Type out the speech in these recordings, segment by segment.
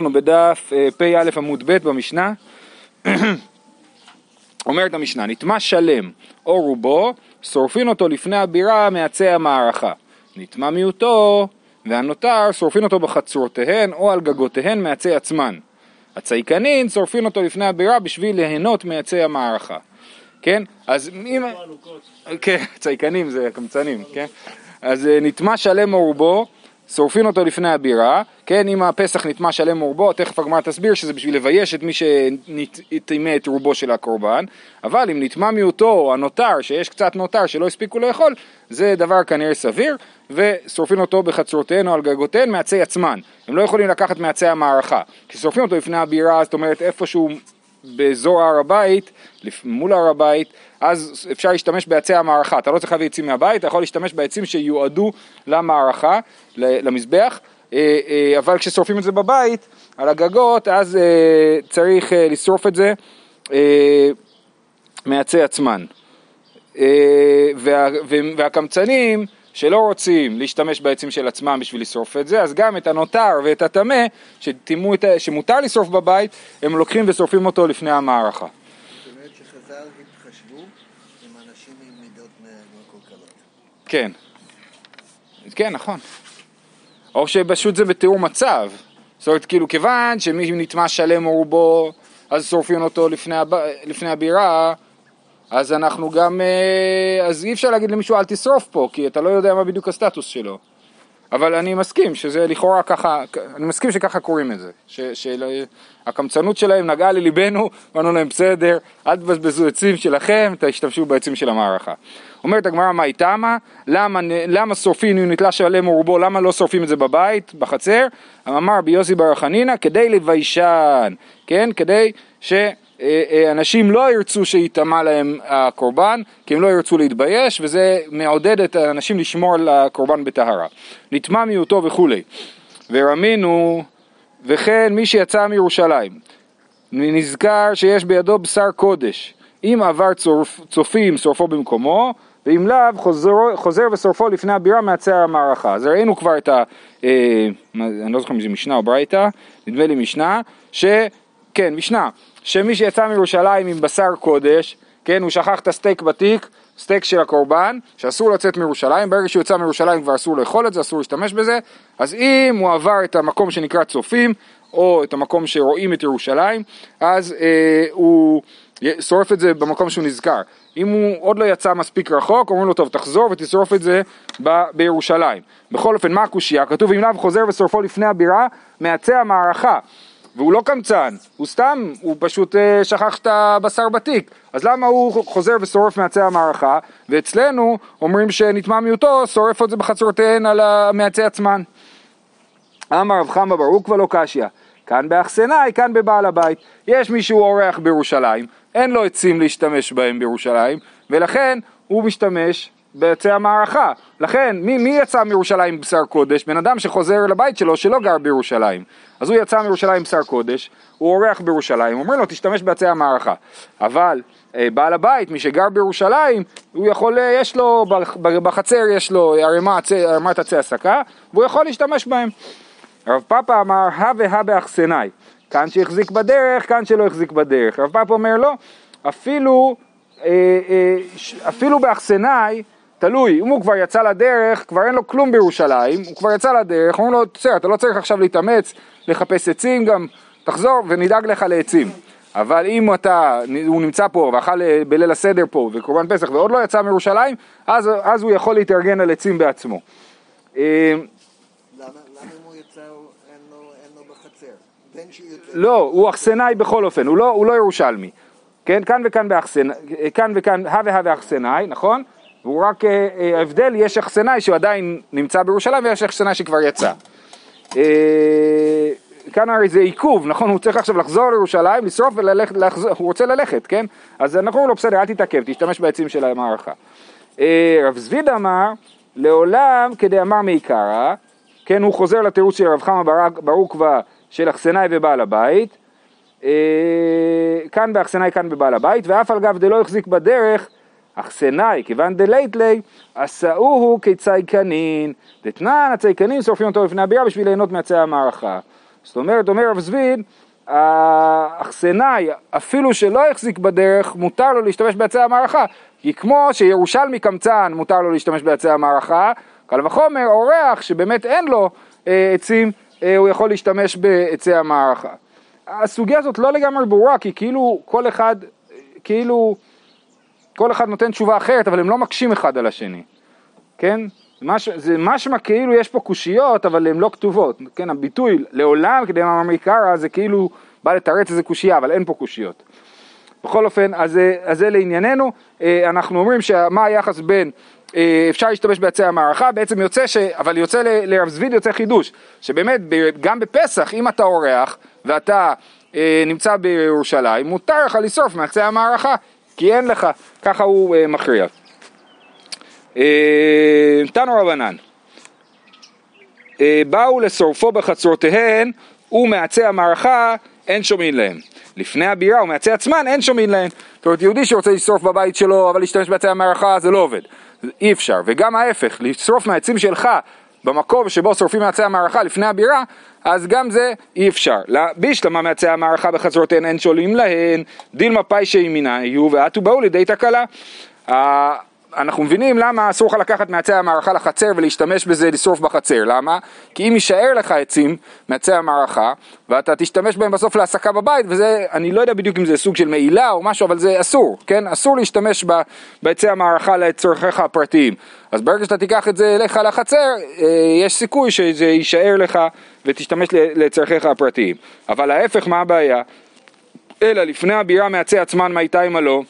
אנחנו בדף אה, פ"א עמוד ב' במשנה, אומרת המשנה, נטמע שלם או רובו, שורפין אותו לפני הבירה מעצי המערכה. נטמע מיעוטו והנותר שורפין אותו בחצרותיהן או על גגותיהן מעצי עצמן. הצייקנין שורפין אותו לפני הבירה בשביל ליהנות מעצי המערכה. כן? אז אם... כן, צייקנים זה קמצנים, כן? אז אה, נטמע שלם או רובו שורפין אותו לפני הבירה, כן, אם הפסח נטמע שלם רובו, תכף הגמרא תסביר שזה בשביל לבייש את מי שטימא את רובו של הקורבן, אבל אם נטמע מיעוטו הנותר, שיש קצת נותר שלא הספיקו לאכול, זה דבר כנראה סביר, ושורפין אותו בחצרותיהן או על גגותיהן מעצי עצמן. הם לא יכולים לקחת מעצי המערכה. כששורפים אותו לפני הבירה, זאת אומרת איפשהו באזור הר הבית, מול הר הבית, אז אפשר להשתמש בעצי המערכה. אתה לא צריך להביא עצים מהבית, אתה יכול להשתמש בעצים שיועדו למערכה, למזבח, אה, אה, אבל כששורפים את זה בבית, על הגגות, אז אה, צריך לשרוף את זה מעצי עצמן. והקמצנים שלא רוצים להשתמש בעצים של עצמם בשביל לשרוף את זה, אז גם את הנותר ואת הטמא, שמותר לשרוף בבית, הם לוקחים ושורפים אותו לפני המערכה. זאת אומרת שחז"ל התחשבו עם אנשים עם מידות מקולקלות. כן. כן, נכון. או שפשוט זה בתיאור מצב. זאת אומרת, כאילו, כיוון שמי נטמע שלם או רובו, אז שורפים אותו לפני, הב... לפני הבירה, אז אנחנו גם, אה, אז אי אפשר להגיד למישהו אל תשרוף פה, כי אתה לא יודע מה בדיוק הסטטוס שלו. אבל אני מסכים שזה לכאורה ככה, אני מסכים שככה קוראים את זה, שהקמצנות שלהם נגעה לליבנו, אמרנו להם בסדר, אל תבזבזו עצים שלכם, תשתמשו בעצים של המערכה. אומרת הגמרא מה איתמה, למה, למה שורפים אם נתלש עליהם רובו, למה לא שורפים את זה בבית, בחצר? אמר ביוסי בר חנינא, כדי לביישן, כן, כדי ש... אה, אה, אנשים לא ירצו שיטמע להם הקורבן, כי הם לא ירצו להתבייש, וזה מעודד את האנשים לשמור על הקורבן בטהרה. נטמע מיעוטו וכולי. ורמינו, וכן מי שיצא מירושלים, נזכר שיש בידו בשר קודש, אם עבר צורף, צופים שורפו במקומו, ואם לאו חוזר, חוזר ושורפו לפני הבירה מעצר המערכה. אז ראינו כבר את ה... אה, אני לא זוכר אם זה משנה או ברייתא, נדמה לי משנה, ש... כן, משנה, שמי שיצא מירושלים עם בשר קודש, כן, הוא שכח את הסטייק בתיק, סטייק של הקורבן, שאסור לצאת מירושלים, ברגע שהוא יצא מירושלים כבר אסור לאכול את זה, אסור להשתמש בזה, אז אם הוא עבר את המקום שנקרא צופים, או את המקום שרואים את ירושלים, אז אה, הוא שורף את זה במקום שהוא נזכר. אם הוא עוד לא יצא מספיק רחוק, אומרים לו, טוב, תחזור ותשרוף את זה ב- בירושלים. בכל אופן, מה הקושייה? כתוב, אם לאו חוזר ושורפו לפני הבירה, מעצי המערכה. והוא לא קמצן, הוא סתם, הוא פשוט אה, שכח את הבשר בתיק, אז למה הוא חוזר ושורף מעצי המערכה, ואצלנו אומרים שנטמע מיעוטו, שורף את זה בחצרותיהן על המעצי עצמן. אמר רב חמא בר עוקבא לא קשיא, כאן באחסנאי, כאן בבעל הבית. יש מישהו אורח בירושלים, אין לו עצים להשתמש בהם בירושלים, ולכן הוא משתמש בעצי המערכה. לכן, מי, מי יצא מירושלים עם בשר קודש? בן אדם שחוזר לבית שלו שלא גר בירושלים. אז הוא יצא מירושלים עם בשר קודש, הוא אורח בירושלים, אומר לו תשתמש בעצי המערכה. אבל אה, בעל הבית, מי שגר בירושלים, הוא יכול, אה, יש לו, בחצר יש לו ערימת עצי הסקה, והוא יכול להשתמש בהם. רב פאפה אמר, הא והא באחסנאי. כאן שהחזיק בדרך, כאן שלא החזיק בדרך. רב פאפה אומר לא, אפילו, אה, אפילו באחסנאי, תלוי, אם הוא כבר יצא לדרך, כבר אין לו כלום בירושלים, הוא כבר יצא לדרך, אומרים לו, בסדר, אתה לא צריך עכשיו להתאמץ, לחפש עצים גם, תחזור ונדאג לך לעצים. אבל אם אתה, הוא נמצא פה ואכל אה, בליל הסדר פה וקורבן פסח ועוד לא יצא מירושלים, אז, אז הוא יכול להתארגן על עצים בעצמו. אה, למה אם הוא יצא אין לו בחצר? לא, הוא אכסנאי בכל אופן, הוא לא, הוא לא ירושלמי. כן, כאן וכאן באכסנאי, כאן וכאן, הא והא באכסנאי, נכון? והוא רק, אה, אה, ההבדל, יש אחסנאי שהוא עדיין נמצא בירושלים ויש אחסנאי שכבר יצא. אה, כאן הרי זה עיכוב, נכון? הוא צריך עכשיו לחזור לירושלים, לשרוף וללכת, לחזור, הוא רוצה ללכת, כן? אז אנחנו אומרים לו, בסדר, אל תתעכב, תשתמש בעצים של המערכה. רב זביד אמר, לעולם כדאמר מעיקרא, כן, הוא חוזר לתירוץ של רב חמא בר עוקבא של אכסנאי ובעל הבית, כאן באכסנאי, כאן בבעל הבית, ואף על גב דלא החזיק בדרך, אכסנאי, כיוון דלית ליה, עשאוהו כצייקנין, דתנן הצייקנין שורפים אותו לפני הבירה בשביל ליהנות מעצי המערכה. זאת אומרת, אומר רב זביד, האכסנאי, אפילו שלא החזיק בדרך, מותר לו להשתמש בעצי המערכה. כי כמו שירושלמי קמצן מותר לו להשתמש בעצי המערכה, קל וחומר אורח שבאמת אין לו אה, עצים, אה, הוא יכול להשתמש בעצי המערכה. הסוגיה הזאת לא לגמרי ברורה, כי כאילו כל אחד, כאילו כל אחד נותן תשובה אחרת, אבל הם לא מקשים אחד על השני, כן? מש, זה משמע כאילו יש פה קושיות, אבל הן לא כתובות, כן? הביטוי לעולם כדי מאמר מעיקרא זה כאילו בא לתרץ איזה קושייה, אבל אין פה קושיות. בכל אופן, אז, אז זה לענייננו, אה, אנחנו אומרים שמה היחס בין אה, אפשר להשתמש בעצי המערכה, בעצם יוצא ש... אבל יוצא לרב זביד יוצא חידוש, שבאמת גם בפסח, אם אתה אורח ואתה אה, נמצא בירושלים, מותר לך לשרוף מעצי המערכה, כי אין לך, ככה הוא אה, מכריע. אה, תנו רבנן, אה, באו לשורפו בחצרותיהן ומעצי המערכה אין שומעים להם. לפני הבירה ומעצי עצמן אין שומעים להם. זאת אומרת, יהודי שרוצה לשרוף בבית שלו אבל להשתמש בעצי המערכה זה לא עובד. אי אפשר. וגם ההפך, לשרוף מהעצים שלך במקום שבו שורפים מעצי המערכה לפני הבירה, אז גם זה אי אפשר. בישלמה מעצי המערכה בחצרותיהן אין שולים להן, דילמה פיישי ימינה יהיו ועטו באו לידי תקלה. אנחנו מבינים למה אסור לך לקחת מעצי המערכה לחצר ולהשתמש בזה לשרוף בחצר, למה? כי אם יישאר לך עצים מעצי המערכה ואתה תשתמש בהם בסוף להסקה בבית וזה, אני לא יודע בדיוק אם זה סוג של מעילה או משהו, אבל זה אסור, כן? אסור להשתמש בעצי המערכה לצורכיך הפרטיים. אז ברגע שאתה תיקח את זה אליך לחצר, אה, יש סיכוי שזה יישאר לך ותשתמש לצורכיך הפרטיים. אבל ההפך, מה הבעיה? אלא לפני הבירה מעצי עצמן מה איתה אם הלא?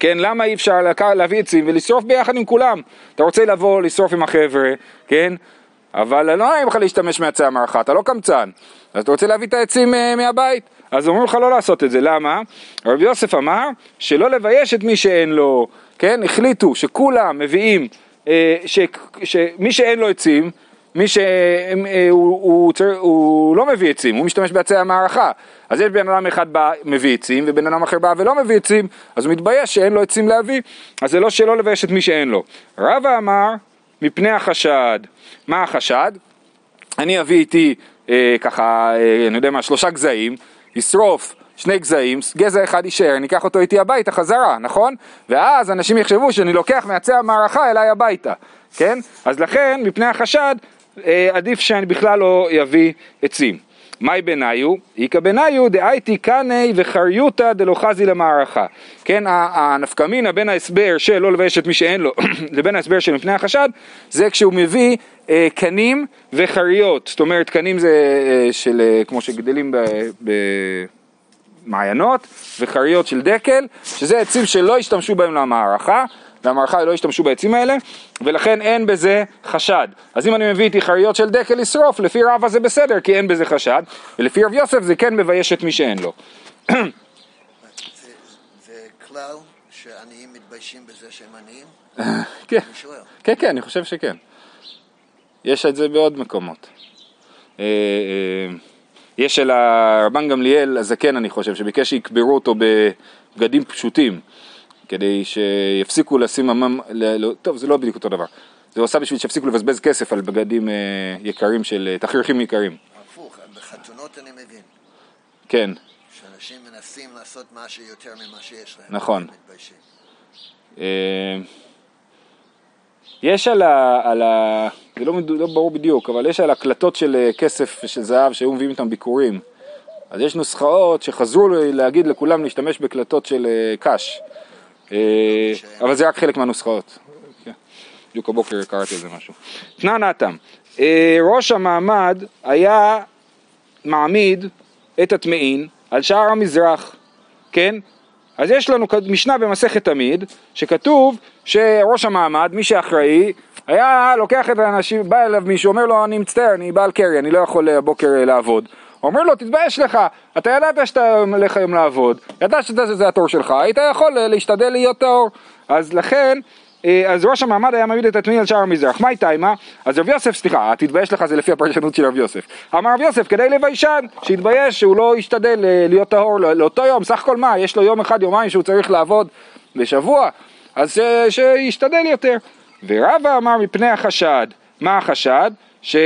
כן, למה אי אפשר להביא עצים ולשרוף ביחד עם כולם? אתה רוצה לבוא לשרוף עם החבר'ה, כן? אבל לא נעים לך להשתמש מעצי המערכה, אתה לא קמצן. אז אתה רוצה להביא את העצים uh, מהבית? אז אומרים לך לא לעשות את זה, למה? רבי יוסף אמר שלא לבייש את מי שאין לו, כן? החליטו שכולם מביאים, uh, שמי שאין לו עצים, מי שהוא אה, הוא, הוא, הוא לא מביא עצים, הוא משתמש בעצי המערכה. אז יש בן אדם אחד בא, מביא עצים, ובן אדם אחר בא ולא מביא עצים, אז הוא מתבייש שאין לו עצים להביא, אז זה לא שלא לבייש את מי שאין לו. רבא אמר, מפני החשד. מה החשד? אני אביא איתי אה, ככה, אה, אני יודע מה, שלושה גזעים, ישרוף שני גזעים, גזע אחד יישאר, אני אקח אותו איתי הביתה חזרה, נכון? ואז אנשים יחשבו שאני לוקח מעצי המערכה אליי הביתה, כן? אז לכן, מפני החשד, עדיף שאני בכלל לא יביא עצים. מאי בניו? איכא בניו דאייתי קנאי וחריותא דלא חזי למערכה. כן, הנפקמינה בין ההסבר של לא לבייש את מי שאין לו לבין ההסבר של מפני החשד זה כשהוא מביא אה, קנים וחריות. זאת אומרת, קנים זה אה, של, אה, כמו שגדלים במעיינות וחריות של דקל, שזה עצים שלא השתמשו בהם למערכה. והמערכה לא השתמשו בעצים האלה, ולכן אין בזה חשד. אז אם אני מביא איתי חריות של דקל לשרוף, לפי רבא זה בסדר, כי אין בזה חשד, ולפי רב יוסף זה כן מבייש את מי שאין לו. זה, זה כלל שעניים מתביישים בזה שהם עניים? כן, כן, כן, אני חושב שכן. יש את זה בעוד מקומות. אה, אה, יש של הרבן גמליאל הזקן, אני חושב, שביקש שיקברו אותו בבגדים פשוטים. כדי שיפסיקו לשים עמם, ל... טוב זה לא בדיוק אותו דבר, זה עושה בשביל שיפסיקו לבזבז כסף על בגדים אה, יקרים של אה, תכריכים יקרים. הפוך, בחתונות אני מבין. כן. שאנשים מנסים לעשות משהו יותר ממה שיש להם. נכון. אה, יש על ה... על ה... זה לא, לא ברור בדיוק, אבל יש על הקלטות של כסף ושל זהב שהיו מביאים איתם ביקורים. אז יש נוסחאות שחזרו להגיד לכולם להשתמש בקלטות של קש. אה, אבל זה רק חלק מהנוסחאות. כן. בדיוק הבוקר קראתי על זה משהו. תנא נתם, אה, ראש המעמד היה מעמיד את הטמאין על שער המזרח, כן? אז יש לנו משנה במסכת תמיד, שכתוב שראש המעמד, מי שאחראי, היה לוקח את האנשים, בא אליו מישהו, אומר לו, אני מצטער, אני בעל קרי, אני לא יכול הבוקר לעבוד. אומר לו, תתבייש לך, אתה ידעת שאתה הולך היום לעבוד, ידעת שזה התור שלך, היית יכול אה, להשתדל להיות טהור. אז לכן, אה, אז ראש המעמד היה מעמיד את התמיד על שער המזרח, מה איתה עימה? אז רב יוסף, סליחה, תתבייש לך זה לפי הפרשנות של רב יוסף. אמר רב יוסף, כדי לביישן, שיתבייש שהוא לא ישתדל אה, להיות טהור לאותו יום, סך הכל מה, יש לו יום אחד, יומיים שהוא צריך לעבוד בשבוע, אז שישתדל יותר. ורבא אמר מפני החשד, מה החשד? ש,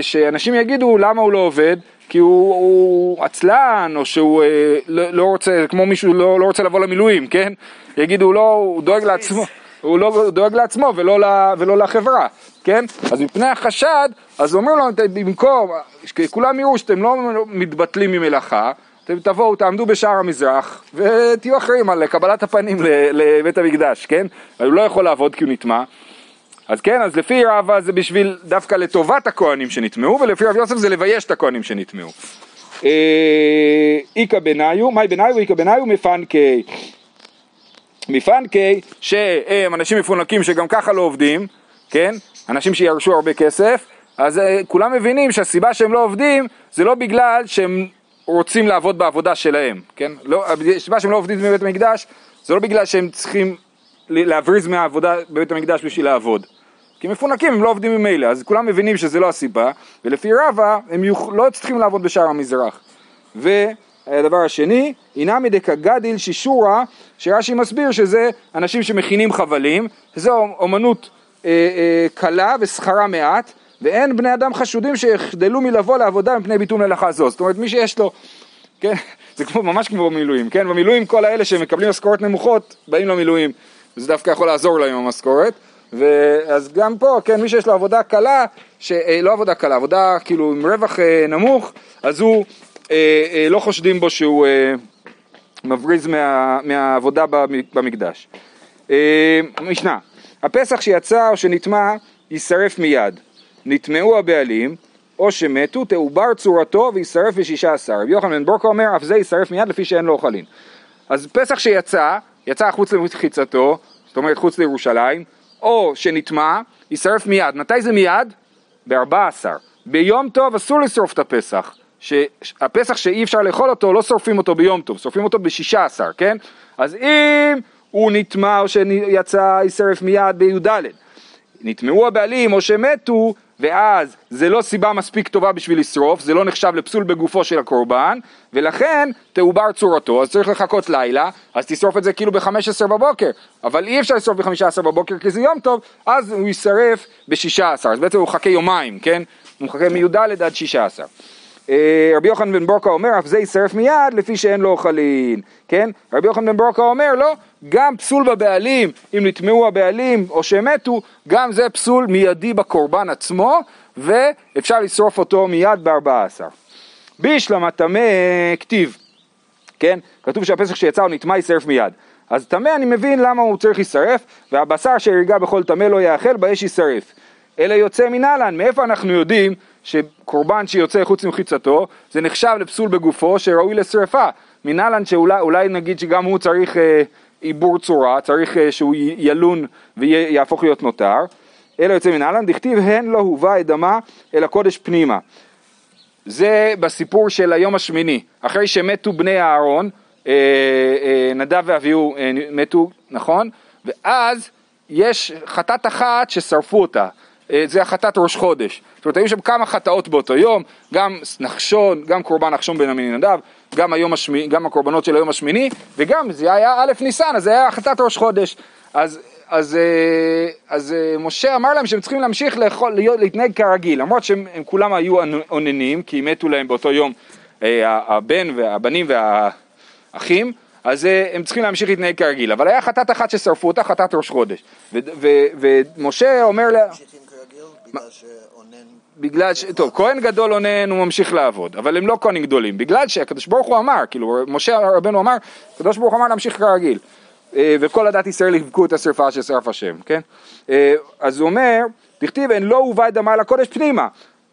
שאנשים יגידו למה הוא לא עובד, כי הוא, הוא עצלן, או שהוא אה, לא, לא רוצה, כמו מישהו לא, לא רוצה לבוא למילואים, כן? יגידו לא, הוא דואג לעצמו. הוא לא דואג לעצמו ולא, לה, ולא לחברה, כן? אז מפני החשד, אז אומרים לו, במקום, כולם יראו שאתם לא מתבטלים ממלאכה, אתם תבואו, תעמדו בשער המזרח ותהיו אחראים על קבלת הפנים לבית המקדש, כן? הוא לא יכול לעבוד כי הוא נטמע. אז כן, אז לפי רבא זה בשביל דווקא לטובת הכהנים שנטמעו, ולפי רב יוסף זה לבייש את הכהנים שנטמעו. אה, איכא בניו, מאי בניו ואיכא בניו מפנקי. מפנקי שהם אנשים מפונקים שגם ככה לא עובדים, כן? אנשים שירשו הרבה כסף, אז uh, כולם מבינים שהסיבה שהם לא עובדים זה לא בגלל שהם רוצים לעבוד בעבודה שלהם, כן? לא, הסיבה שהם לא עובדים בבית המקדש זה לא בגלל שהם צריכים להבריז מהעבודה בבית המקדש בשביל לעבוד. כי מפונקים הם לא עובדים ממילא, אז כולם מבינים שזה לא הסיבה, ולפי רבא הם יוכ... לא צריכים לעבוד בשער המזרח. והדבר השני, אינמי דקגדיל שישורה, שרש"י מסביר שזה אנשים שמכינים חבלים, זו אומנות אה, אה, קלה ושכרה מעט, ואין בני אדם חשודים שיחדלו מלבוא לעבודה מפני ביטול מלאכה זו. זאת אומרת, מי שיש לו, כן, זה כמו, ממש כמו במילואים, כן, במילואים כל האלה שמקבלים משכורת נמוכות, באים למילואים, וזה דווקא יכול לעזור להם עם המשכורת. ואז גם פה, כן, מי שיש לו עבודה קלה, ש... אה, לא עבודה קלה, עבודה כאילו עם רווח אה, נמוך, אז הוא, אה, אה, לא חושדים בו שהוא אה, מבריז מה, מהעבודה במקדש. אה, משנה, הפסח שיצא או שנטמע יישרף מיד. נטמעו הבעלים, או שמתו, תעובר צורתו ויישרף בשישה עשר. רבי יוחנן בן ברוקה אומר, אף זה יישרף מיד לפי שאין לו אוכלין. אז פסח שיצא, יצא חוץ למחיצתו, זאת אומרת חוץ לירושלים, או שנטמע, יישרף מיד. מתי זה מיד? ב-14. ביום טוב אסור לשרוף את הפסח. שהפסח שאי אפשר לאכול אותו, לא שורפים אותו ביום טוב, שורפים אותו בשישה עשר, כן? אז אם הוא נטמע או שיצא, יישרף מיד בי"ד. נטמעו הבעלים או שמתו, ואז זה לא סיבה מספיק טובה בשביל לשרוף, זה לא נחשב לפסול בגופו של הקורבן, ולכן תעובר צורתו, אז צריך לחכות לילה, אז תשרוף את זה כאילו ב-15 בבוקר, אבל אי אפשר לשרוף ב-15 בבוקר כי זה יום טוב, אז הוא יישרף ב-16, אז בעצם הוא מחכה יומיים, כן? הוא מחכה מי"ד עד 16. אה, רבי יוחנן בן ברוקה אומר, אף זה יישרף מיד לפי שאין לו אוכלין, כן? רבי יוחנן בן ברוקה אומר, לא, גם פסול בבעלים, אם נטמעו הבעלים או שהם מתו, גם זה פסול מיידי בקורבן עצמו, ואפשר לשרוף אותו מיד בארבע עשר. בישלמה טמא כתיב, כן? כתוב שהפסח שיצא הוא נטמע יישרף מיד. אז טמא אני מבין למה הוא צריך להישרף, והבשר שהרגע בכל טמא לא יאכל באש יישרף. אלא יוצא מנהלן, מאיפה אנחנו יודעים שקורבן שיוצא חוץ ממחיצתו, זה נחשב לפסול בגופו שראוי לשרפה. מנהלן שאולי נגיד שגם הוא צריך אה, עיבור צורה, צריך אה, שהוא ילון ויהפוך להיות נותר. אלא יוצא מנהלן, דכתיב הן לא הובא אדמה אל הקודש פנימה. זה בסיפור של היום השמיני, אחרי שמתו בני אהרון, אה, אה, נדב ואביהו אה, מתו, נכון? ואז יש חטאת אחת ששרפו אותה, זה החטאת ראש חודש. זאת אומרת, היו שם כמה חטאות באותו יום, גם נחשון, גם קורבן נחשון בן עמי נדב, גם, גם הקורבנות של היום השמיני, וגם זה היה א' ניסן, אז זה היה חטאת ראש חודש. אז, אז, אה, אז אה, משה אמר להם שהם צריכים להמשיך לאכול, להיות, להתנהג כרגיל, למרות שהם כולם היו אוננים, כי מתו להם באותו יום הבן והבנים והאחים, אז הם צריכים להמשיך להתנהג כרגיל, אבל היה חטאת אחת ששרפו אותה, חטאת ראש חודש. ומשה אומר לה... בגלל ש... טוב, כהן גדול אונן הוא ממשיך לעבוד, אבל הם לא כהנים גדולים, בגלל שהקדוש ברוך הוא אמר, כאילו, משה רבנו אמר, הקדוש ברוך הוא אמר להמשיך כרגיל. אה, וכל הדת ישראל יבכו את השרפה ששרף השם, כן? אה, אז הוא אומר, תכתיב, אין לא הובא את דמה לקודש פנימה.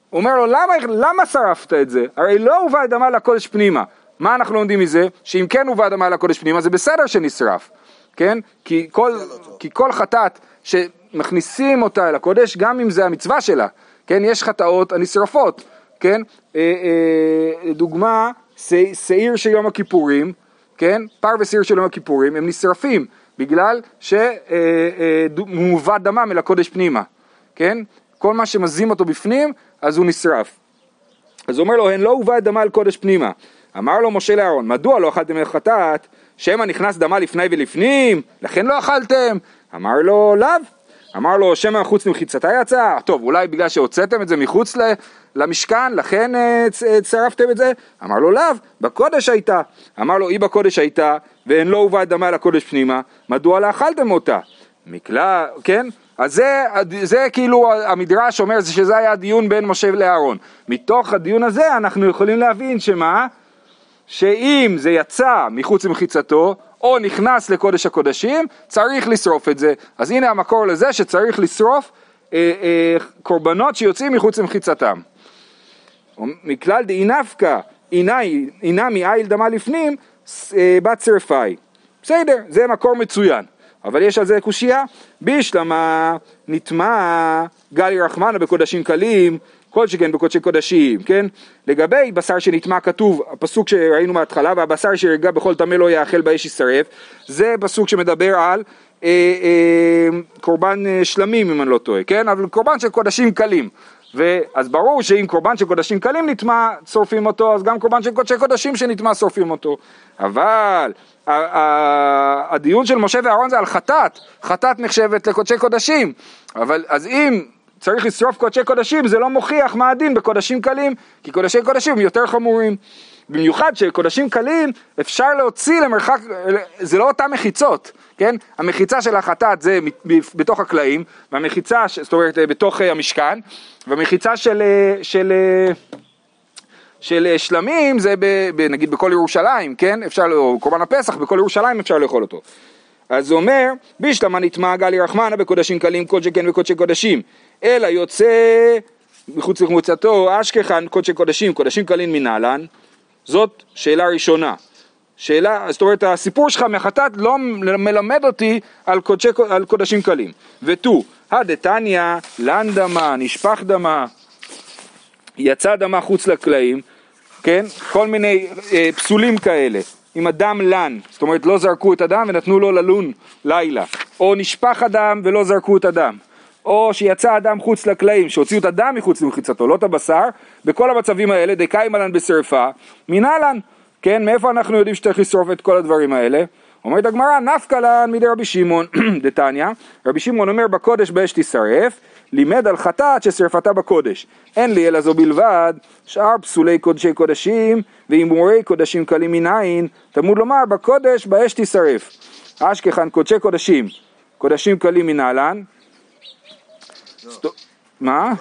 הוא אומר לו, למה, למה שרפת את זה? הרי לא הובא את דמה לקודש פנימה. מה אנחנו לומדים מזה? שאם כן הובא דמה לקודש פנימה, זה בסדר שנשרף, כן? כי כל, כי כל חטאת שמכניסים אותה אל הקודש, גם אם זה המצווה שלה, כן? יש חטאות הנשרפות, כן? אה, אה, דוגמה, שעיר של יום הכיפורים, כן? פר ושעיר של יום הכיפורים, הם נשרפים בגלל שמובא אה, דמם אל הקודש פנימה, כן? כל מה שמזים אותו בפנים, אז הוא נשרף. אז הוא אומר לו, הן לא הובא דמה אל קודש פנימה. אמר לו משה לאהרון, מדוע לא אכלתם את חטאת, שמא נכנס דמה לפני ולפנים, לכן לא אכלתם? אמר לו, לאו. אמר לו, שמא מחוץ למחיצתה יצא? טוב, אולי בגלל שהוצאתם את זה מחוץ למשכן, לכן אה, אה, צרפתם את זה? אמר לו, לאו, בקודש הייתה. אמר לו, היא בקודש הייתה, ואין לא הובא דמה לקודש פנימה, מדוע לא אכלתם אותה? מקלע, כן? אז זה, זה כאילו המדרש אומר שזה היה הדיון בין משה לאהרון. מתוך הדיון הזה אנחנו יכולים להבין שמה? שאם זה יצא מחוץ למחיצתו, או נכנס לקודש הקודשים, צריך לשרוף את זה. אז הנה המקור לזה שצריך לשרוף אה, אה, קורבנות שיוצאים מחוץ למחיצתם. מכלל דאי נפקא, אינה מאיל דמה לפנים, אה, בת שרפאי. בסדר, זה מקור מצוין. אבל יש על זה קושייה, בישלמה נטמע גלי רחמנה בקודשים קלים, כל שכן בקודשי קודשים, כן? לגבי בשר שנטמע כתוב, הפסוק שראינו מההתחלה, והבשר שירגע בכל טמא לא יאכל באש יישרף, זה פסוק שמדבר על אה, אה, קורבן אה, שלמים אם אני לא טועה, כן? אבל קורבן של קודשים קלים. ואז ברור שאם קורבן של קודשים קלים נטמע, שורפים אותו, אז גם קורבן של קודשי קודשים שנטמע, שורפים אותו. אבל הדיון של משה ואהרון זה על חטאת, חטאת נחשבת לקודשי קודשים. אבל אז אם צריך לשרוף קודשי קודשים, זה לא מוכיח מה הדין בקודשים קלים, כי קודשי קודשים יותר חמורים. במיוחד שקודשים קלים אפשר להוציא למרחק, זה לא אותם מחיצות, כן? המחיצה של החטאת זה בתוך הקלעים, והמחיצה, זאת אומרת בתוך המשכן, והמחיצה של, של, של שלמים זה ב, ב, נגיד בכל ירושלים, כן? אפשר, או קורבן הפסח, בכל ירושלים אפשר לאכול אותו. אז אומר, בישלמה נטמע גלי רחמנה בקודשים קלים כל שכן וקודשי קודשים, אלא יוצא מחוץ לקבוצתו אשכחן קודשי קודשים, קודשים קלים מנהלן, זאת שאלה ראשונה. שאלה, זאת אומרת הסיפור שלך מחטאת לא מלמד אותי על, קודשי, על קודשים קלים. ותו, הדתניא, לן דמה, נשפך דמה, יצא דמה חוץ לקלעים, כן? כל מיני אה, פסולים כאלה. עם הדם לן, זאת אומרת לא זרקו את הדם ונתנו לו ללון לילה, או נשפך הדם ולא זרקו את הדם, או שיצא הדם חוץ לקלעים, שהוציאו את הדם מחוץ למחיצתו, לא את הבשר, בכל המצבים האלה דקאי מלן בשרפה, מנהלן, כן, מאיפה אנחנו יודעים שצריך לשרוף את כל הדברים האלה? אומרת הגמרא, נפקא לן מידי רבי שמעון, דתניא, רבי שמעון אומר בקודש באש תישרף, לימד על חטאת ששרפתה בקודש. אין לי אלא זו בלבד, שאר פסולי קודשי קודשים והימורי קודשים קלים מנין, תלמוד לומר בקודש באש תישרף. אשכחן קודשי קודשים, קודשים קלים מנהלן. לא. מה?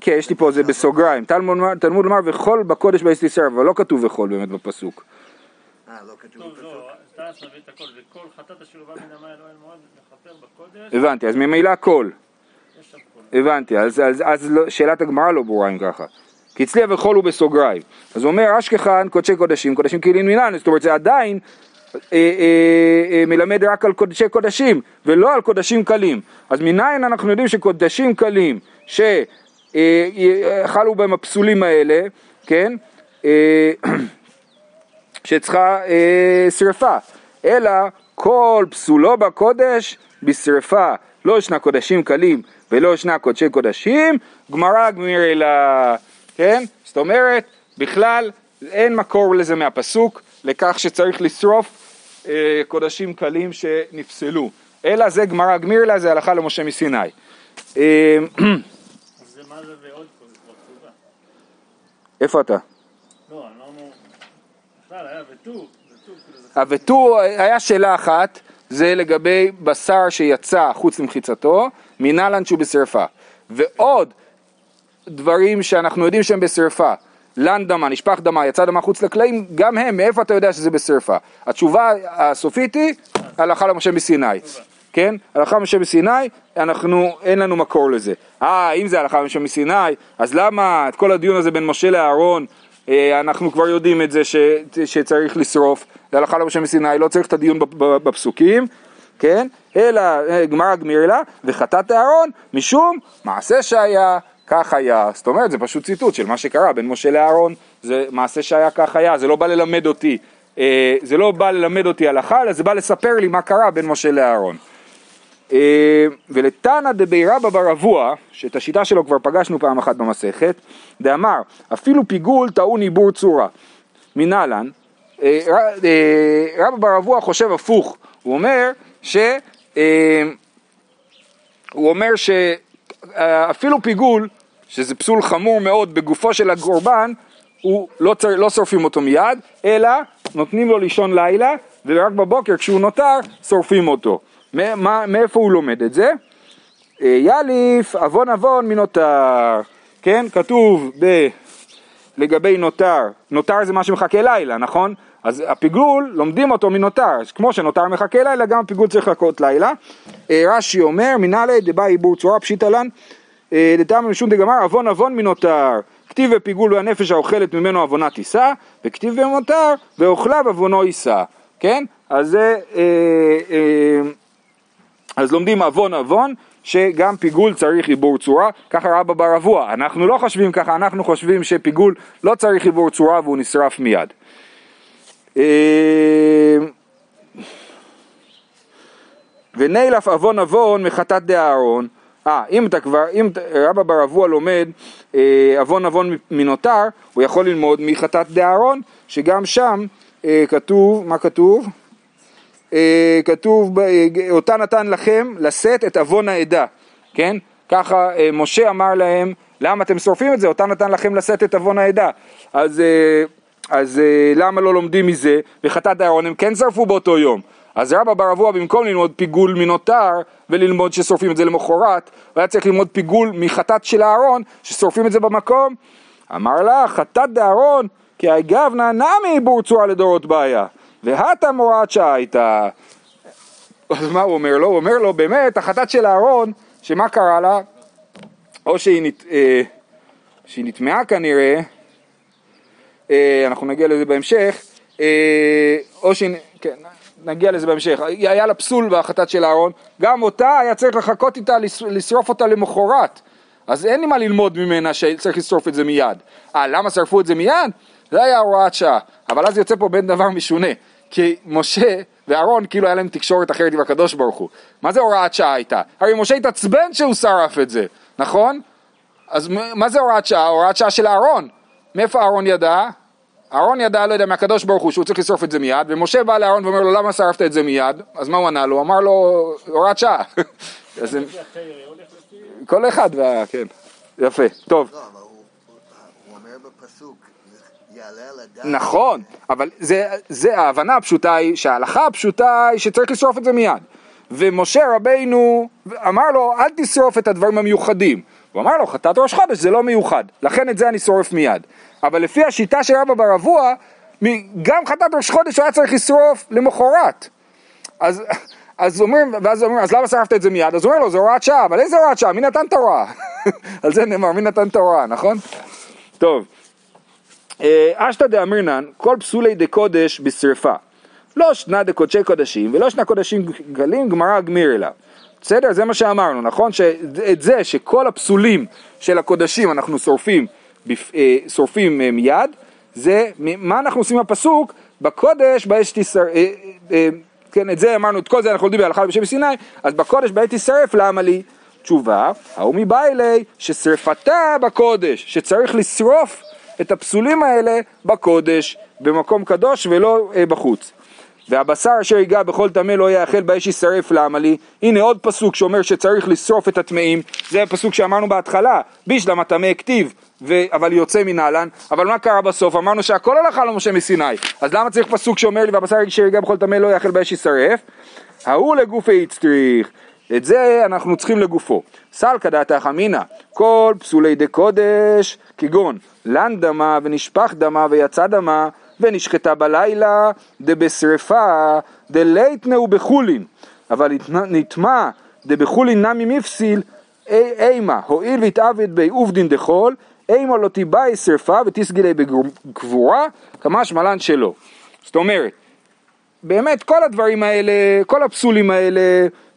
כן, יש לי פה, זה בסוגריים. תלמוד לומר וחול בקודש באש תישרף, אבל לא כתוב וחול באמת בפסוק. אה, לא כתוב טוב, בפסוק. תעש נביא את הכל, וכל חטאת אשר בא מן המים אלוהים מאוד לכפר בקודש, הבנתי, אז ממילא כל. הבנתי, אז, אז, אז לא, שאלת הגמרא לא ברורה אם ככה. כי אצלי וחול הוא בסוגריים. אז הוא אומר אשכחן קודשי קודשים, קודשים כאילו מינן, זאת אומרת זה עדיין אה, אה, אה, מלמד רק על קודשי קודשים ולא על קודשים קלים. אז מניין אנחנו יודעים שקודשים קלים שחלו בהם הפסולים האלה, כן? שצריכה אה, שרפה, אלא כל פסולו בקודש בשרפה, לא ישנה קודשים קלים ולא ישנה קודשי קודשים, גמרא גמיר אלא, כן? זאת אומרת, בכלל אין מקור לזה מהפסוק, לכך שצריך לשרוף אה, קודשים קלים שנפסלו, אלא זה גמרא גמיר לה, זה הלכה למשה מסיני. אה, אז זה מה זה ועוד פה, זה כבר כתובה. איפה אתה? לא, אמרנו, ותו, כאילו. הוויתור, היה שאלה אחת, זה לגבי בשר שיצא חוץ למחיצתו, מנהלן שהוא בשרפה. ועוד דברים שאנחנו יודעים שהם בשרפה, לן דמה, נשפך דמה, יצא דמה חוץ לקלעים, גם הם, מאיפה אתה יודע שזה בשרפה? התשובה הסופית היא, הלכה למשה מסיני. כן? הלכה למשה מסיני, אנחנו, אין לנו מקור לזה. אה, אם זה הלכה למשה מסיני, אז למה את כל הדיון הזה בין משה לאהרון, אה, אנחנו כבר יודעים את זה ש, שצריך לשרוף, זה הלכה למשה מסיני, לא צריך את הדיון בפ- בפסוקים, כן? אלא אה, גמרא גמיר לה, וחטאת אהרון משום מעשה שהיה, כך היה. זאת אומרת, זה פשוט ציטוט של מה שקרה בין משה לאהרון, זה מעשה שהיה, כך היה, זה לא בא ללמד אותי. אה, זה לא בא ללמד אותי הלכה, אלא זה בא לספר לי מה קרה בין משה לאהרון. אה, ולתנא דבי רבא בר אבוה, שאת השיטה שלו כבר פגשנו פעם אחת במסכת, דאמר, אפילו פיגול טעון עיבור צורה. מנהלן, אה, ר- אה, רבא בר אבוה חושב הפוך, הוא אומר ש... הוא אומר שאפילו פיגול, שזה פסול חמור מאוד בגופו של הקורבן, הוא לא, צר... לא שורפים אותו מיד, אלא נותנים לו לישון לילה, ורק בבוקר כשהוא נותר שורפים אותו. מאיפה הוא לומד את זה? אה, יאליף עוון עוון מנותר, כן? כתוב ב... לגבי נותר, נותר זה מה שמחכה לילה, נכון? אז הפיגול, לומדים אותו מנותר, כמו שנותר מחכה לילה, גם הפיגול צריך לחכות לילה. אה, רש"י אומר, מנהלי דבאי עיבור צורה פשיטא לן, אה, דתמא משום דגמר, עוון עוון מנותר. כתיב בפיגול והנפש האוכלת ממנו עוונה תישא, וכתיב במותר ואוכליו עוונו יישא, כן? אז זה, אה, אה, אז לומדים עוון עוון, שגם פיגול צריך עיבור צורה, ככה רבא בר אבוע, אנחנו לא חושבים ככה, אנחנו חושבים שפיגול לא צריך עיבור צורה והוא נשרף מיד. אה, ונילף עוון עוון מחטאת דאהרון, אה, אם אתה כבר, אם רבא בר אבוע לומד אה, עוון עוון מנותר, הוא יכול ללמוד מחטאת דאהרון, שגם שם אה, כתוב, מה כתוב? אה, כתוב, אותה נתן לכם לשאת את עוון העדה, כן? ככה משה אמר להם, למה אתם שורפים את זה? אותה נתן לכם לשאת את עוון העדה. אז, אז למה לא לומדים מזה? וחטאת אהרון הם כן שרפו באותו יום. אז רבא בר אבוה במקום ללמוד פיגול מנותר וללמוד ששורפים את זה למחרת, הוא היה צריך ללמוד פיגול מחטאת של אהרון ששורפים את זה במקום. אמר לה חטאת דאהרון כי הגבנה נמי עיבור צורה לדורות בעיה והתם הוראת שעה הייתה. אז מה הוא אומר לו? הוא אומר לו באמת החטאת של אהרון שמה קרה לה? או שהיא, נת, אה, שהיא נטמעה כנראה, אה, אנחנו נגיע לזה בהמשך, אה, או שהיא, כן, נגיע לזה בהמשך, היה לה פסול בהחלטת של אהרון, גם אותה היה צריך לחכות איתה, לשרוף אותה למחרת, אז אין לי מה ללמוד ממנה שצריך לשרוף את זה מיד. אה, למה שרפו את זה מיד? זה היה הוראת שעה, אבל אז יוצא פה בין דבר משונה, כי משה ואהרון כאילו היה להם תקשורת אחרת עם הקדוש ברוך הוא. מה זה הוראת שעה הייתה? הרי משה התעצבן שהוא שרף את זה, נכון? אז מה זה הוראת שעה? הוראת שעה של אהרון. מאיפה אהרון ידע? אהרון ידע, לא יודע, מהקדוש ברוך הוא שהוא צריך לשרוף את זה מיד, ומשה בא לאהרון ואומר לו למה שרפת את זה מיד? אז מה הוא ענה לו? הוא אמר לו הוראת שעה. כל אחד, כן, יפה, טוב. לא, אבל הוא אומר בפסוק, יעלה על הדעת. נכון, אבל זה ההבנה הפשוטה היא, שההלכה הפשוטה היא שצריך לשרוף את זה מיד. ומשה רבינו אמר לו, אל תשרוף את הדברים המיוחדים. הוא אמר לו, חטאת ראש חודש זה לא מיוחד, לכן את זה אני שורף מיד. אבל לפי השיטה של רבא בר אבוע, גם חטאת ראש חודש הוא היה צריך לשרוף למחרת. אז, אז אומרים, ואז אומרים, אז למה שרפת את זה מיד? אז הוא אומר לו, זה הוראת שעה, אבל איזה הוראת שעה? מי נתן את ההוראה? על זה נאמר, מי נתן את ההוראה, נכון? טוב. אה, אשתא דאמרינן, כל פסולי דקודש בשרפה. לא שנה דקודשי קודשים ולא שנה קודשים גלים, גמרא גמיר אליו. בסדר? זה מה שאמרנו, נכון? שאת זה שכל הפסולים של הקודשים אנחנו שורפים, אה, שורפים אה, מיד, זה מה אנחנו עושים בפסוק? בקודש באש תשרף, כן, את זה אמרנו, את כל זה אנחנו יודעים בהלכה בשם סיני, אז בקודש בעת תשרף, למה לי? תשובה, ההוא מביילי ששרפתה בקודש, שצריך לשרוף את הפסולים האלה בקודש, במקום קדוש ולא בחוץ. והבשר אשר ייגע בכל טמא לא יאכל באש יישרף לעמלי. הנה עוד פסוק שאומר שצריך לשרוף את הטמאים, זה הפסוק שאמרנו בהתחלה, בישלם הטמא כתיב, ו... אבל יוצא מנהלן, אבל מה קרה בסוף? אמרנו שהכל הלכה למשה מסיני, אז למה צריך פסוק שאומר לי והבשר אשר ייגע בכל טמא לא יאכל באש יישרף? ההוא לגופיה איצטריך, את זה אנחנו צריכים לגופו. סלקא דעתך אמינא, כל פסולי דקודש, כגון לן דמה ונשפך דמה ויצא דמה ונשחטה בלילה דבשרפה דליתנהו בחולין, אבל נטמא דבחולין נמי מיפסיל אימא, הואיל ואיתעביד בה עובדין דחול, אימא לא תיבעי שרפה ותסגי לה בקבורה, קא משמע לן שלא. זאת אומרת, באמת כל הדברים האלה, כל הפסולים האלה,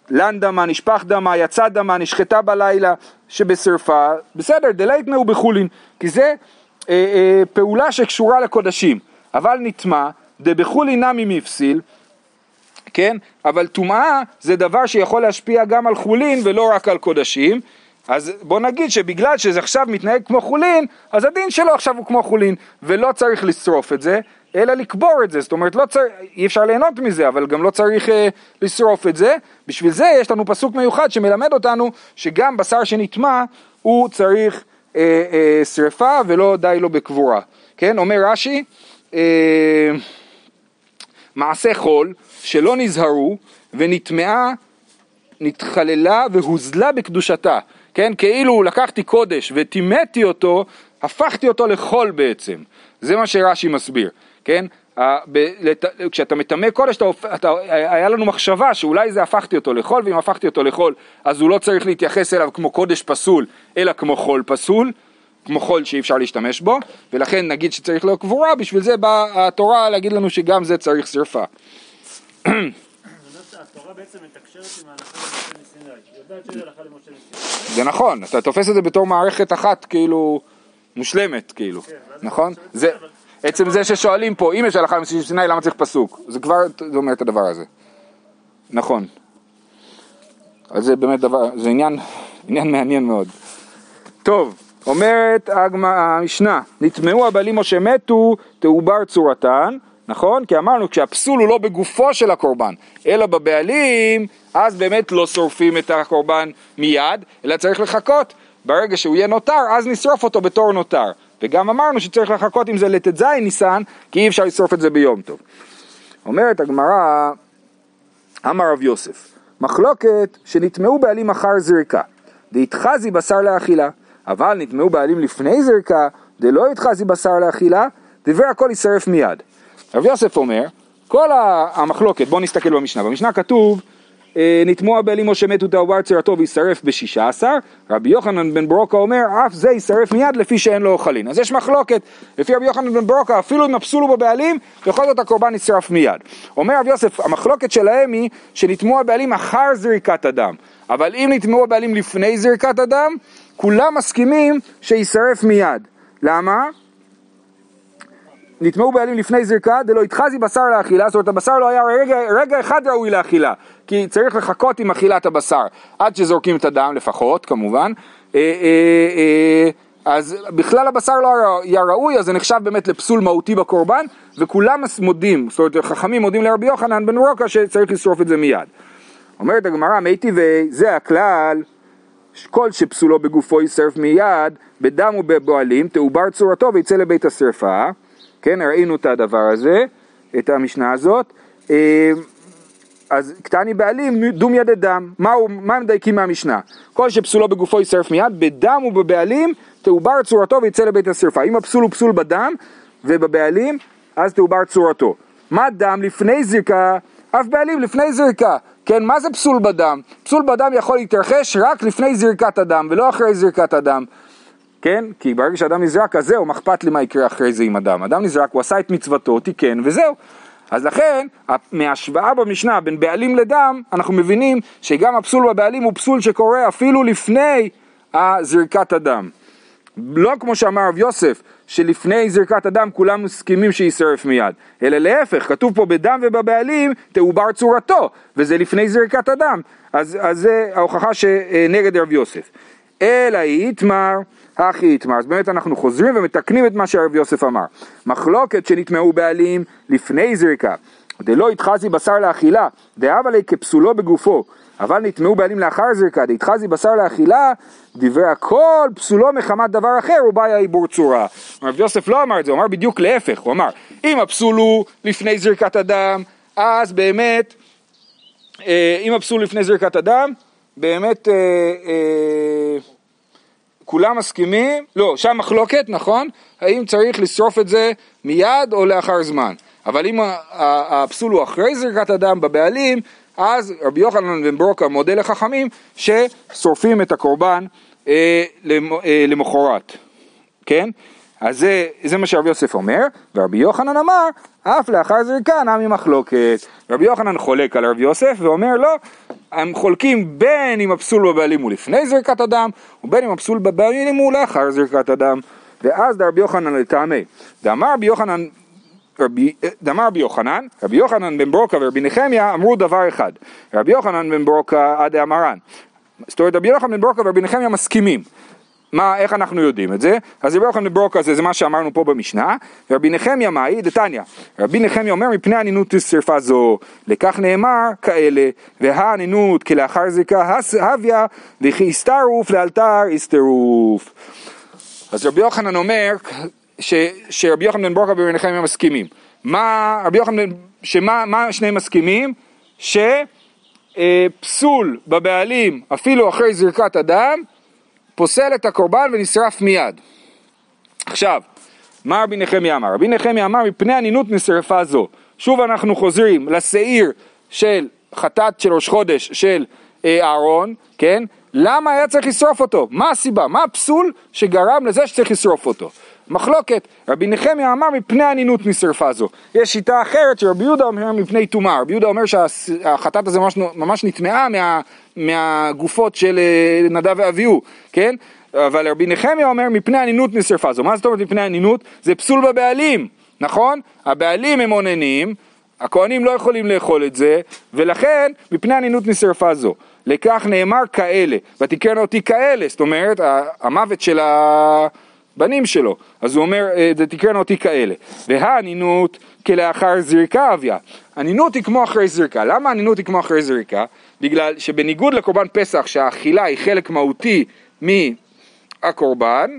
לן דמה, נשפך דמה, יצא דמה, נשחטה בלילה שבשרפה, בסדר, דליתנהו בחולין, כי זה אה, אה, פעולה שקשורה לקודשים. אבל נטמא, דבחולין נמי מיפסיל, כן? אבל טומאה זה דבר שיכול להשפיע גם על חולין ולא רק על קודשים. אז בוא נגיד שבגלל שזה עכשיו מתנהג כמו חולין, אז הדין שלו עכשיו הוא כמו חולין, ולא צריך לשרוף את זה, אלא לקבור את זה, זאת אומרת לא צריך, אי אפשר ליהנות מזה, אבל גם לא צריך אה, לשרוף את זה, בשביל זה יש לנו פסוק מיוחד שמלמד אותנו שגם בשר שנטמע הוא צריך אה, אה, שרפה ולא די לו בקבורה, כן, אומר רש"י, אה, מעשה חול שלא נזהרו ונטמעה, נתחללה והוזלה בקדושתה, כן, כאילו לקחתי קודש וטימאתי אותו, הפכתי אותו לחול בעצם, זה מה שרש"י מסביר, כן, כשאתה מטמא קודש, אתה, היה לנו מחשבה שאולי זה הפכתי אותו לחול, ואם הפכתי אותו לחול, אז הוא לא צריך להתייחס אליו כמו קודש פסול, אלא כמו חול פסול, כמו חול שאי אפשר להשתמש בו, ולכן נגיד שצריך לו קבורה, בשביל זה באה התורה להגיד לנו שגם זה צריך שרפה. זה נכון, אתה תופס את זה בתור מערכת אחת כאילו מושלמת כאילו, ואז נכון? זה, עצם זה ששואלים פה, אם יש הלכה למסיני סיני, למה צריך פסוק? זה כבר אומר את הדבר הזה. נכון. אז זה באמת דבר, זה עניין, עניין מעניין מאוד. טוב, אומרת המשנה, נטמעו הבעלים או שמתו, תעובר צורתן, נכון? כי אמרנו, כשהפסול הוא לא בגופו של הקורבן, אלא בבעלים, אז באמת לא שורפים את הקורבן מיד, אלא צריך לחכות. ברגע שהוא יהיה נותר, אז נשרוף אותו בתור נותר. וגם אמרנו שצריך לחכות עם זה לט"ז ניסן, כי אי אפשר לשרוף את זה ביום טוב. אומרת הגמרא, אמר רב יוסף, מחלוקת שנטמעו בעלים אחר זריקה, דהתחזי בשר לאכילה, אבל נטמעו בעלים לפני זריקה, דלא יתחזי בשר לאכילה, דבר הכל יישרף מיד. רב יוסף אומר, כל המחלוקת, בואו נסתכל במשנה, במשנה כתוב, אה, נטמעו הבעלים או שמתו תעובר צרתו ויישרף בשישה עשר, רבי יוחנן בן ברוקה אומר, אף זה יישרף מיד לפי שאין לו אוכלין. אז יש מחלוקת, לפי רבי יוחנן בן ברוקה, אפילו אם הפסול הוא בבעלים, בכל זאת הקורבן נשרף מיד. אומר רב יוסף, המחלוקת שלהם היא שנטמעו הבעלים אחר זריקת הדם, אבל אם נטמעו הבעלים לפני זריקת הדם, כולם מסכימים שיישרף מיד. למה? נטמעו בעלים לפני זריקה, דלא יתחזי בשר לאכילה, זאת אומרת הבשר לא היה רגע, רגע אחד ראוי לאכילה, כי צריך לחכות עם אכילת הבשר, עד שזורקים את הדם לפחות, כמובן, אה, אה, אה, אז בכלל הבשר לא היה ראוי, אז זה נחשב באמת לפסול מהותי בקורבן, וכולם מודים, זאת אומרת חכמים מודים לרבי יוחנן בן רוקה שצריך לשרוף את זה מיד. אומרת הגמרא, מי טבעי, זה הכלל, כל שפסולו בגופו יישרף מיד, בדם ובבועלים, תעובר צורתו ויצא לבית השרפה. כן, ראינו את הדבר הזה, את המשנה הזאת. אה, אז קטני בעלים, דום ידי דם. מה, הוא, מה מדייקים מהמשנה? כל שפסולו בגופו יישרף מיד, בדם ובבעלים, תעובר צורתו ויצא לבית השרפה. אם הפסול הוא פסול בדם ובבעלים, אז תעובר צורתו. מה דם לפני זריקה? אף בעלים לפני זריקה. כן, מה זה פסול בדם? פסול בדם יכול להתרחש רק לפני זריקת הדם ולא אחרי זריקת הדם. כן? כי ברגע שאדם נזרק, אז זהו, מה אכפת לי מה יקרה אחרי זה עם אדם? אדם נזרק, הוא עשה את מצוותו, תיקן, וזהו. אז לכן, מההשוואה במשנה בין בעלים לדם, אנחנו מבינים שגם הפסול בבעלים הוא פסול שקורה אפילו לפני זריקת הדם. לא כמו שאמר רב יוסף, שלפני זריקת הדם כולם מסכימים שיישרף מיד, אלא להפך, כתוב פה בדם ובבעלים תעובר צורתו, וזה לפני זריקת הדם, אז, אז זה ההוכחה שנגד רב יוסף. אלא איתמר, הכי איתמר, אז באמת אנחנו חוזרים ומתקנים את מה שרב יוסף אמר. מחלוקת שנטמעו בעלים לפני זריקה, דלא יתחזי בשר לאכילה, דאב עלי כפסולו בגופו, אבל נטמעו בעלים לאחר זריקה, דהתחזי בשר לאכילה, דברי הכל פסולו מחמת דבר אחר, הוא בעיה עיבור צורה. רב יוסף לא אמר את זה, הוא אמר בדיוק להפך, הוא אמר, אם הפסול הוא לפני זריקת הדם, אז באמת, אה, אם הפסול לפני זריקת הדם, באמת אה, אה, כולם מסכימים, לא, שם מחלוקת, נכון? האם צריך לשרוף את זה מיד או לאחר זמן. אבל אם הפסול הוא אחרי זריקת הדם בבעלים, אז רבי יוחנן בן ברוקה מודה לחכמים ששורפים את הקורבן אה, אה, למחרת, כן? אז זה, זה מה שרבי יוסף אומר, ורבי יוחנן אמר, אף לאחר זריקה נמי מחלוקת. רבי יוחנן חולק על רבי יוסף ואומר לא, הם חולקים בין אם הפסול בבעלים הוא לפני זריקת הדם, ובין אם הפסול בבעלים הוא לאחר זריקת הדם. ואז דרבי יוחנן לטעמי, דאמר רבי יוחנן רבי, דאמר רבי יוחנן, רבי יוחנן בן ברוקה ורבי נחמיה אמרו דבר אחד, רבי יוחנן בן ברוקה עד אמרן. זאת אומרת רבי יוחנן בן ברוקה ורבי נחמיה מסכימים. מה, איך אנחנו יודעים את זה? אז רבי יוחנן ברוקה זה, מה שאמרנו פה במשנה, ורבי נחמיה מאי דתניא, רבי נחמיה אומר מפני הנינות שרפה זו, לכך נאמר כאלה, והאנינות כלאחר זריקה הוויה, וכי הסתרוף לאלתר הסתרוף. אז רבי יוחנן אומר ש, שרבי יוחנן ברוקה ורבי נחמיה מסכימים. מה, רבי יוחנן, שמה מה שניהם מסכימים? שפסול בבעלים אפילו אחרי זריקת הדם פוסל את הקורבן ונשרף מיד. עכשיו, מה רבי נחמיה אמר? רבי נחמיה אמר מפני אנינות נשרפה זו. שוב אנחנו חוזרים לשעיר של חטאת של ראש חודש של אה, אהרון, כן? למה היה צריך לשרוף אותו? מה הסיבה? מה הפסול שגרם לזה שצריך לשרוף אותו? מחלוקת, רבי נחמיה אמר מפני אנינות נשרפה זו. יש שיטה אחרת שרבי יהודה אומר מפני טומאה. רבי יהודה אומר שהחטאת הזה ממש, ממש נטמעה מה, מהגופות של אה, נדב ואביהו, כן? אבל רבי נחמיה אומר מפני אנינות נשרפה זו. מה זאת אומרת מפני אנינות? זה פסול בבעלים, נכון? הבעלים הם אוננים, הכהנים לא יכולים לאכול את זה, ולכן מפני אנינות נשרפה זו. לכך נאמר כאלה, ותקרן אותי כאלה, זאת אומרת המוות של הבנים שלו, אז הוא אומר, אה, תקרן אותי כאלה. והאנינות כלאחר זריקה אביה. אנינות היא כמו אחרי זריקה. למה אנינות היא כמו אחרי זריקה? בגלל שבניגוד לקורבן פסח שהאכילה היא חלק מהותי מהקורבן,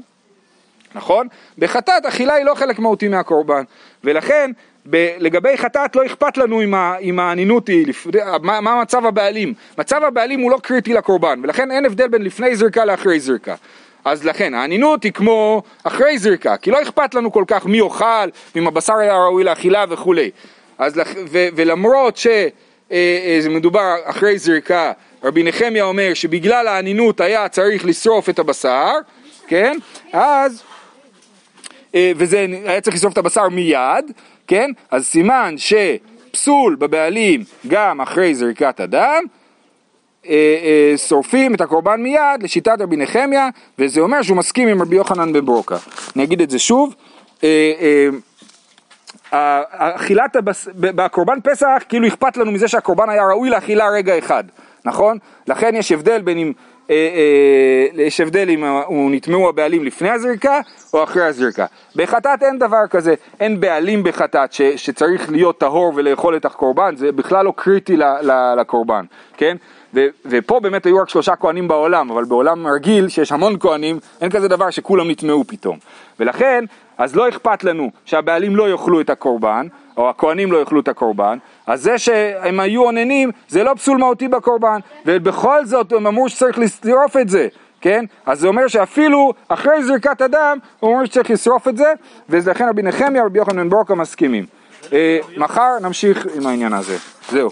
נכון? בחטאת אכילה היא לא חלק מהותי מהקורבן, ולכן ב- לגבי חטאת לא אכפת לנו אם, אם האנינות היא, לפ- מה, מה מצב הבעלים. מצב הבעלים הוא לא קריטי לקורבן, ולכן אין הבדל בין לפני זריקה לאחרי זריקה. אז לכן האנינות היא כמו אחרי זריקה, כי לא אכפת לנו כל כך מי אוכל, אם הבשר היה ראוי לאכילה וכולי. אז לכ- ו- ולמרות שזה מדובר אחרי זריקה, רבי נחמיה אומר שבגלל האנינות היה צריך לשרוף את הבשר, כן? אז אה, וזה היה צריך לשרוף את הבשר מיד, כן? אז סימן שפסול בבעלים גם אחרי זריקת הדם, אה, אה, שורפים את הקורבן מיד לשיטת רבי נחמיה, וזה אומר שהוא מסכים עם רבי יוחנן בן ברוקה. אני אגיד את זה שוב. אה, אה, אכילת הבס... בקורבן פסח כאילו אכפת לנו מזה שהקורבן היה ראוי לאכילה רגע אחד, נכון? לכן יש הבדל בין אם, אה, אה, יש הבדל אם הוא נטמעו הבעלים לפני הזריקה או אחרי הזריקה. בחטאת אין דבר כזה, אין בעלים בחטאת ש... שצריך להיות טהור ולאכול את הקורבן, זה בכלל לא קריטי ל... ל... לקורבן, כן? ו- ופה באמת היו רק שלושה כהנים בעולם, אבל בעולם רגיל שיש המון כהנים, אין כזה דבר שכולם נטמעו פתאום. ולכן, אז לא אכפת לנו שהבעלים לא יאכלו את הקורבן, או הכהנים לא יאכלו את הקורבן, אז זה שהם היו אוננים, זה לא פסול מהותי בקורבן, ובכל זאת הם אמרו שצריך לשרוף את זה. כן? אז זה אומר שאפילו אחרי זריקת הדם, הוא אומר שצריך לשרוף את זה, ולכן רבי נחמיה ורבי יוחנן בן ברוקה מסכימים. אה, מחר נמשיך עם העניין הזה. זהו.